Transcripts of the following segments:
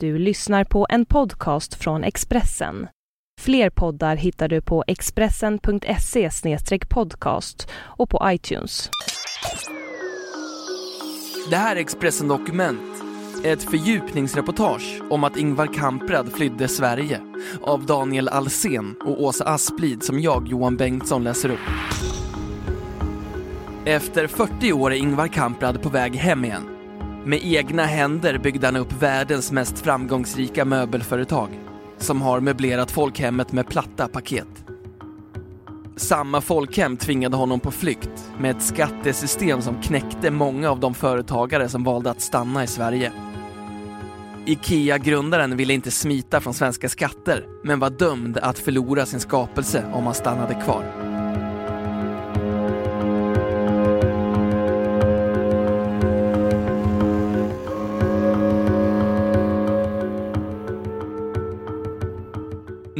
Du lyssnar på en podcast från Expressen. Fler poddar hittar du på expressen.se podcast och på iTunes. Det här är Expressen Dokument, ett fördjupningsreportage om att Ingvar Kamprad flydde Sverige av Daniel Alsen och Åsa Asplid som jag, Johan Bengtsson, läser upp. Efter 40 år är Ingvar Kamprad på väg hem igen. Med egna händer byggde han upp världens mest framgångsrika möbelföretag som har möblerat folkhemmet med platta paket. Samma folkhem tvingade honom på flykt med ett skattesystem som knäckte många av de företagare som valde att stanna i Sverige. IKEA-grundaren ville inte smita från svenska skatter men var dömd att förlora sin skapelse om han stannade kvar.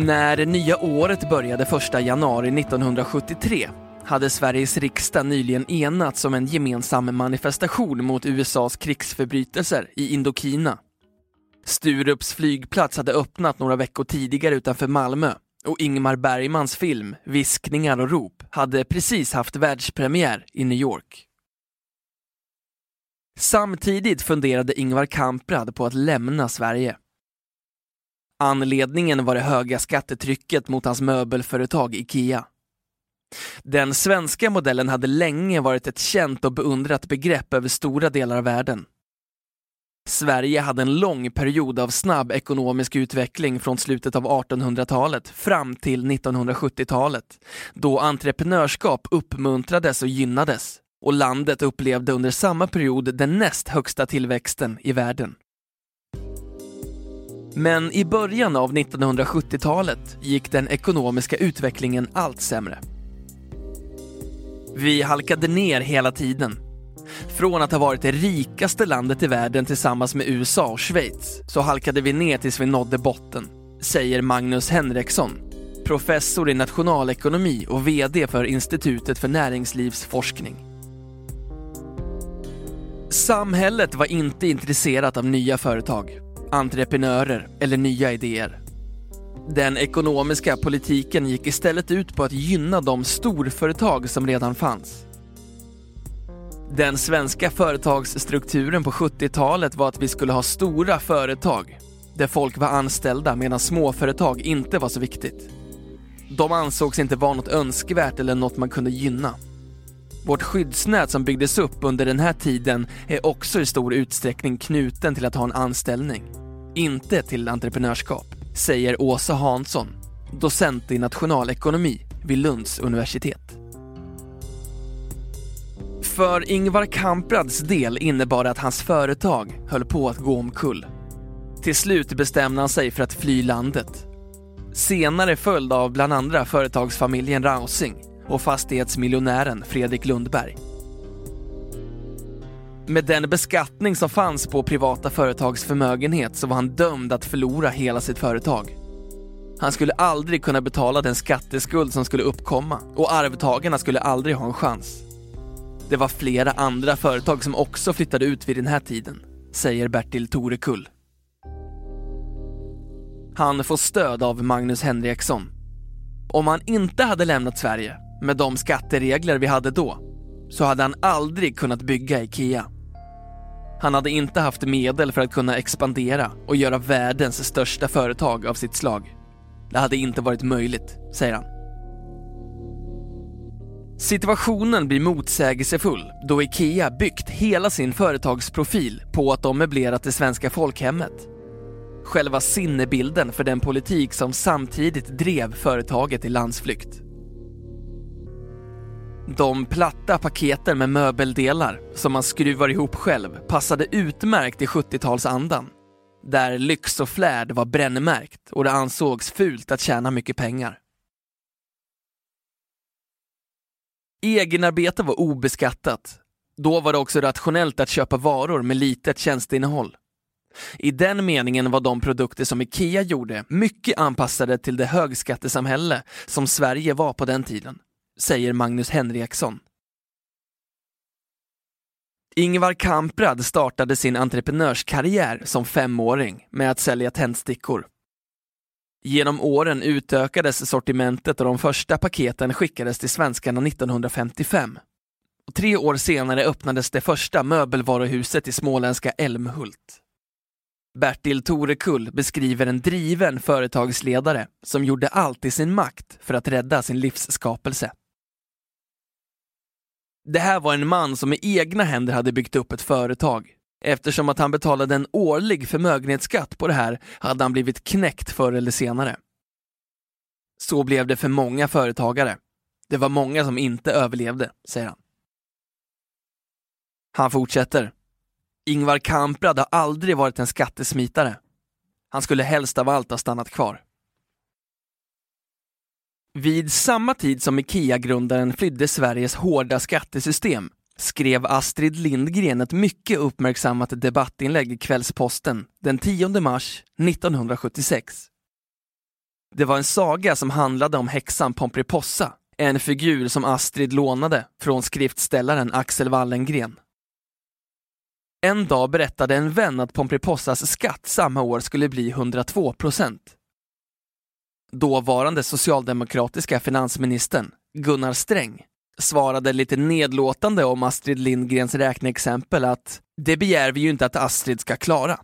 När det nya året började 1 januari 1973 hade Sveriges riksdag nyligen enats om en gemensam manifestation mot USAs krigsförbrytelser i Indokina. Sturups flygplats hade öppnat några veckor tidigare utanför Malmö och Ingmar Bergmans film Viskningar och rop hade precis haft världspremiär i New York. Samtidigt funderade Ingvar Kamprad på att lämna Sverige. Anledningen var det höga skattetrycket mot hans möbelföretag IKEA. Den svenska modellen hade länge varit ett känt och beundrat begrepp över stora delar av världen. Sverige hade en lång period av snabb ekonomisk utveckling från slutet av 1800-talet fram till 1970-talet, då entreprenörskap uppmuntrades och gynnades och landet upplevde under samma period den näst högsta tillväxten i världen. Men i början av 1970-talet gick den ekonomiska utvecklingen allt sämre. Vi halkade ner hela tiden. Från att ha varit det rikaste landet i världen tillsammans med USA och Schweiz så halkade vi ner tills vi nådde botten, säger Magnus Henriksson, professor i nationalekonomi och VD för Institutet för näringslivsforskning. Samhället var inte intresserat av nya företag entreprenörer eller nya idéer. Den ekonomiska politiken gick istället ut på att gynna de storföretag som redan fanns. Den svenska företagsstrukturen på 70-talet var att vi skulle ha stora företag där folk var anställda medan småföretag inte var så viktigt. De ansågs inte vara något önskvärt eller något man kunde gynna. Vårt skyddsnät som byggdes upp under den här tiden är också i stor utsträckning knuten till att ha en anställning. Inte till entreprenörskap, säger Åsa Hansson, docent i nationalekonomi vid Lunds universitet. För Ingvar Kamprads del innebar det att hans företag höll på att gå omkull. Till slut bestämde han sig för att fly landet. Senare följd av bland andra företagsfamiljen Rausing och fastighetsmiljonären Fredrik Lundberg. Med den beskattning som fanns på privata företags förmögenhet så var han dömd att förlora hela sitt företag. Han skulle aldrig kunna betala den skatteskuld som skulle uppkomma och arvtagarna skulle aldrig ha en chans. Det var flera andra företag som också flyttade ut vid den här tiden, säger Bertil Torekull. Han får stöd av Magnus Henriksson. Om han inte hade lämnat Sverige med de skatteregler vi hade då så hade han aldrig kunnat bygga IKEA. Han hade inte haft medel för att kunna expandera och göra världens största företag av sitt slag. Det hade inte varit möjligt, säger han. Situationen blir motsägelsefull då IKEA byggt hela sin företagsprofil på att de möblerat det svenska folkhemmet. Själva sinnebilden för den politik som samtidigt drev företaget i landsflykt. De platta paketen med möbeldelar som man skruvar ihop själv passade utmärkt i 70-talsandan. Där lyx och flärd var brännmärkt och det ansågs fult att tjäna mycket pengar. Egenarbete var obeskattat. Då var det också rationellt att köpa varor med litet tjänsteinnehåll. I den meningen var de produkter som IKEA gjorde mycket anpassade till det högskattesamhälle som Sverige var på den tiden säger Magnus Henriksson. Ingvar Kamprad startade sin entreprenörskarriär som femåring med att sälja tändstickor. Genom åren utökades sortimentet och de första paketen skickades till svenskarna 1955. Och tre år senare öppnades det första möbelvaruhuset i småländska Älmhult. Bertil Torekull beskriver en driven företagsledare som gjorde allt i sin makt för att rädda sin livsskapelse. Det här var en man som med egna händer hade byggt upp ett företag. Eftersom att han betalade en årlig förmögenhetsskatt på det här hade han blivit knäckt förr eller senare. Så blev det för många företagare. Det var många som inte överlevde, säger han. Han fortsätter. Ingvar Kamprad har aldrig varit en skattesmitare. Han skulle helst av allt ha stannat kvar. Vid samma tid som IKEA-grundaren flydde Sveriges hårda skattesystem skrev Astrid Lindgren ett mycket uppmärksammat debattinlägg i Kvällsposten den 10 mars 1976. Det var en saga som handlade om häxan Pomperipossa, en figur som Astrid lånade från skriftställaren Axel Wallengren. En dag berättade en vän att Pomperipossas skatt samma år skulle bli 102 procent. Dåvarande socialdemokratiska finansministern Gunnar Sträng svarade lite nedlåtande om Astrid Lindgrens räkneexempel att det begär vi ju inte att Astrid ska klara.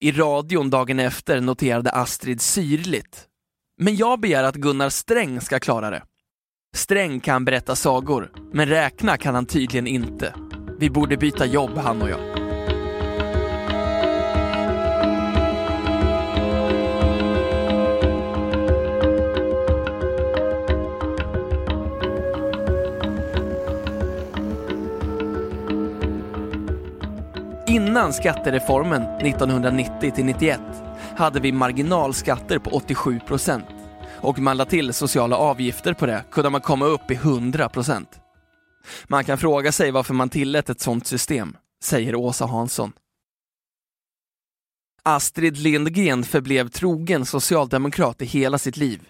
I radion dagen efter noterade Astrid syrligt. Men jag begär att Gunnar Sträng ska klara det. Sträng kan berätta sagor, men räkna kan han tydligen inte. Vi borde byta jobb han och jag. Innan skattereformen 1990-91 hade vi marginalskatter på 87 procent och man la till sociala avgifter på det kunde man komma upp i 100 procent. Man kan fråga sig varför man tillät ett sådant system, säger Åsa Hansson. Astrid Lindgren förblev trogen socialdemokrat i hela sitt liv.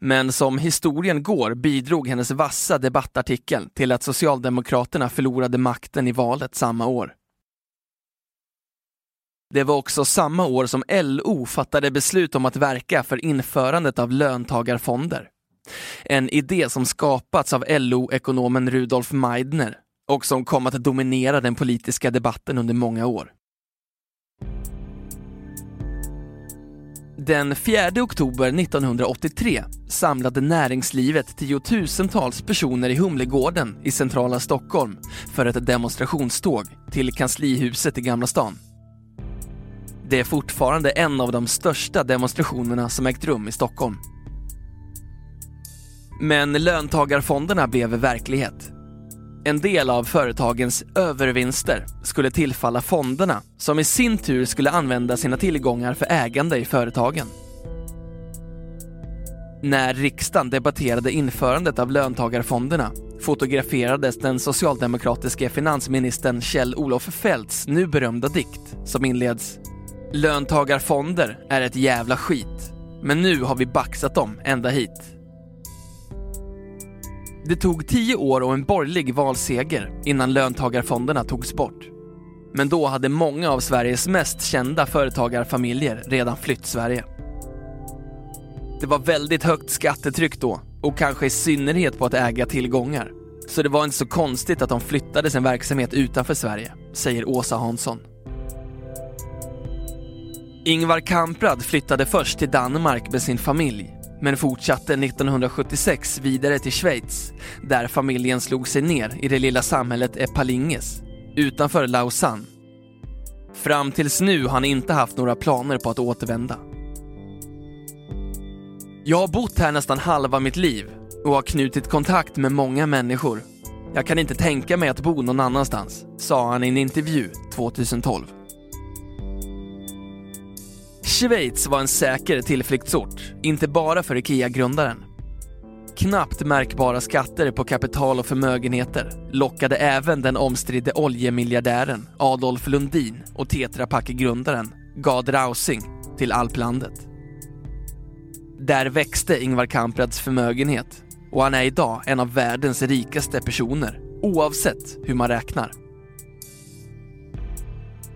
Men som historien går bidrog hennes vassa debattartikel till att Socialdemokraterna förlorade makten i valet samma år. Det var också samma år som LO fattade beslut om att verka för införandet av löntagarfonder. En idé som skapats av LO-ekonomen Rudolf Meidner och som kom att dominera den politiska debatten under många år. Den 4 oktober 1983 samlade näringslivet tiotusentals personer i Humlegården i centrala Stockholm för ett demonstrationståg till kanslihuset i Gamla stan. Det är fortfarande en av de största demonstrationerna som ägt rum i Stockholm. Men löntagarfonderna blev verklighet. En del av företagens övervinster skulle tillfalla fonderna som i sin tur skulle använda sina tillgångar för ägande i företagen. När riksdagen debatterade införandet av löntagarfonderna fotograferades den socialdemokratiske finansministern Kjell-Olof Feldts nu berömda dikt som inleds Löntagarfonder är ett jävla skit, men nu har vi baxat dem ända hit. Det tog tio år och en borgerlig valseger innan löntagarfonderna togs bort. Men då hade många av Sveriges mest kända företagarfamiljer redan flytt Sverige. Det var väldigt högt skattetryck då och kanske i synnerhet på att äga tillgångar. Så det var inte så konstigt att de flyttade sin verksamhet utanför Sverige, säger Åsa Hansson. Ingvar Kamprad flyttade först till Danmark med sin familj men fortsatte 1976 vidare till Schweiz där familjen slog sig ner i det lilla samhället Epalinges utanför Lausanne. Fram tills nu har han inte haft några planer på att återvända. Jag har bott här nästan halva mitt liv och har knutit kontakt med många människor. Jag kan inte tänka mig att bo någon annanstans, sa han i en intervju 2012. Schweiz var en säker tillflyktsort, inte bara för IKEA-grundaren. Knappt märkbara skatter på kapital och förmögenheter lockade även den omstridde oljemiljardären Adolf Lundin och Tetra Pak-grundaren Gad Rausing till alplandet. Där växte Ingvar Kamprads förmögenhet och han är idag en av världens rikaste personer oavsett hur man räknar.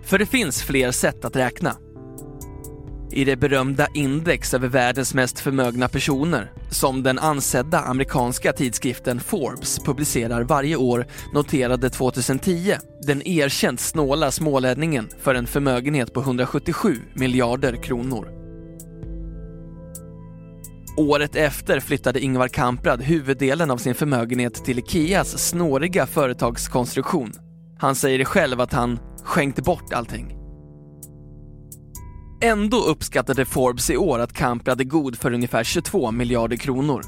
För det finns fler sätt att räkna. I det berömda index över världens mest förmögna personer, som den ansedda amerikanska tidskriften Forbes publicerar varje år, noterade 2010 den erkänt snåla smålänningen för en förmögenhet på 177 miljarder kronor. Året efter flyttade Ingvar Kamprad huvuddelen av sin förmögenhet till Ikeas snåriga företagskonstruktion. Han säger själv att han skänkt bort allting. Ändå uppskattade Forbes i år att Kamprad är god för ungefär 22 miljarder kronor.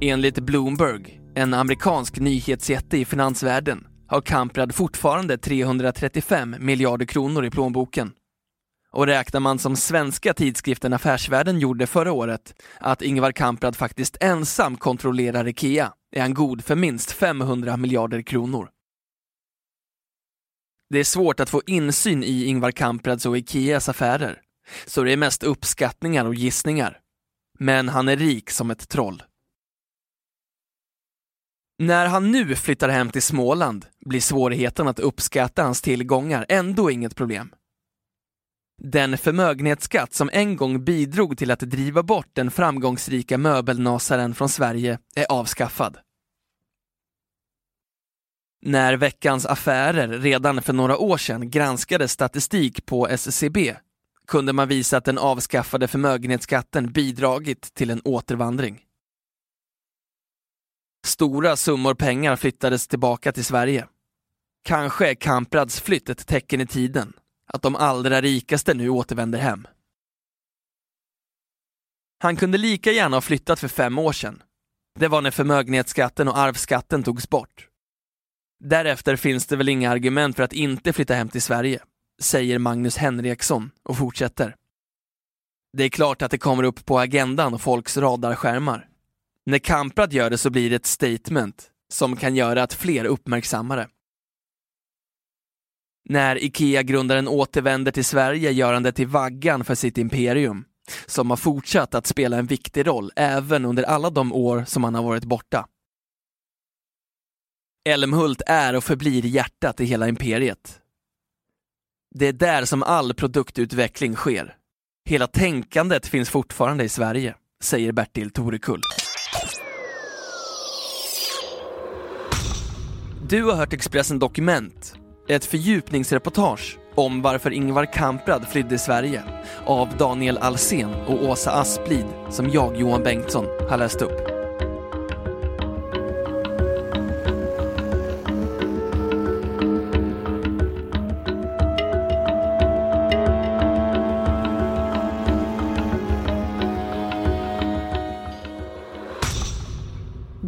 Enligt Bloomberg, en amerikansk nyhetsjätte i finansvärlden, har Kamprad fortfarande 335 miljarder kronor i plånboken. Och räknar man som svenska tidskriften Affärsvärlden gjorde förra året, att Ingvar Kamprad faktiskt ensam kontrollerar IKEA, är han god för minst 500 miljarder kronor. Det är svårt att få insyn i Ingvar Kamprads och Ikeas affärer, så det är mest uppskattningar och gissningar. Men han är rik som ett troll. När han nu flyttar hem till Småland blir svårigheten att uppskatta hans tillgångar ändå inget problem. Den förmögenhetsskatt som en gång bidrog till att driva bort den framgångsrika möbelnasaren från Sverige är avskaffad. När Veckans Affärer redan för några år sedan granskade statistik på SCB kunde man visa att den avskaffade förmögenhetsskatten bidragit till en återvandring. Stora summor pengar flyttades tillbaka till Sverige. Kanske är Kamprads flytt ett tecken i tiden, att de allra rikaste nu återvänder hem. Han kunde lika gärna ha flyttat för fem år sedan. Det var när förmögenhetsskatten och arvsskatten togs bort. Därefter finns det väl inga argument för att inte flytta hem till Sverige, säger Magnus Henriksson och fortsätter. Det är klart att det kommer upp på agendan och folks radarskärmar. När Kamprad gör det så blir det ett statement som kan göra att fler uppmärksammar det. När IKEA-grundaren återvänder till Sverige gör han det till vaggan för sitt imperium, som har fortsatt att spela en viktig roll även under alla de år som han har varit borta. Älmhult är och förblir hjärtat i hela imperiet. Det är där som all produktutveckling sker. Hela tänkandet finns fortfarande i Sverige, säger Bertil Torekull. Du har hört Expressen Dokument, ett fördjupningsreportage om varför Ingvar Kamprad flydde Sverige av Daniel Alsen och Åsa Asplid som jag, Johan Bengtsson, har läst upp.